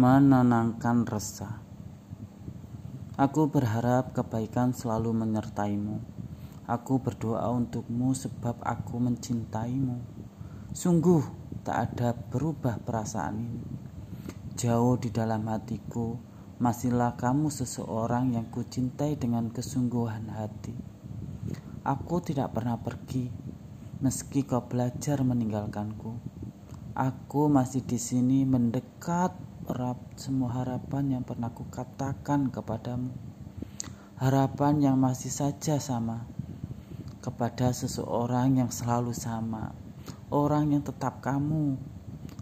menenangkan resah. Aku berharap kebaikan selalu menyertaimu. Aku berdoa untukmu sebab aku mencintaimu. Sungguh tak ada berubah perasaan ini. Jauh di dalam hatiku, masihlah kamu seseorang yang kucintai dengan kesungguhan hati. Aku tidak pernah pergi, meski kau belajar meninggalkanku. Aku masih di sini mendekat erat semua harapan yang pernah kukatakan kepadamu. Harapan yang masih saja sama kepada seseorang yang selalu sama. Orang yang tetap kamu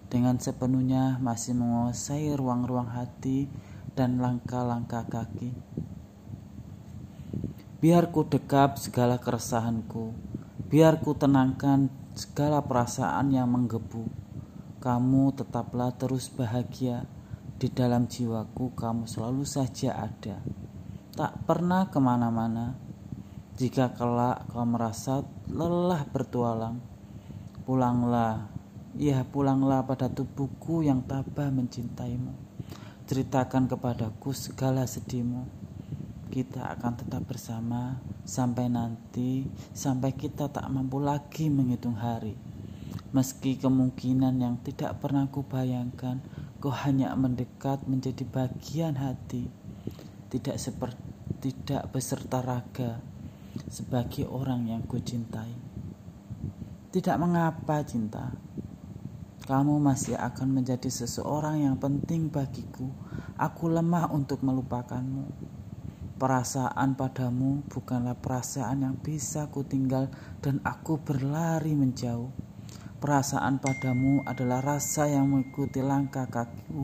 dengan sepenuhnya masih menguasai ruang-ruang hati dan langkah-langkah kaki. Biar ku dekap segala keresahanku, biar ku tenangkan segala perasaan yang menggebu. Kamu tetaplah terus bahagia di dalam jiwaku kamu selalu saja ada, tak pernah ke mana-mana. Jika kelak kau merasa lelah bertualang, pulanglah, ya pulanglah pada tubuhku yang tabah mencintaimu. Ceritakan kepadaku segala sedihmu. Kita akan tetap bersama sampai nanti, sampai kita tak mampu lagi menghitung hari. Meski kemungkinan yang tidak pernah kubayangkan Kau hanya mendekat menjadi bagian hati, tidak seperti tidak beserta raga sebagai orang yang kucintai. Tidak mengapa cinta, kamu masih akan menjadi seseorang yang penting bagiku. Aku lemah untuk melupakanmu. Perasaan padamu bukanlah perasaan yang bisa kutinggal dan aku berlari menjauh. Perasaan padamu adalah rasa yang mengikuti langkah kakiku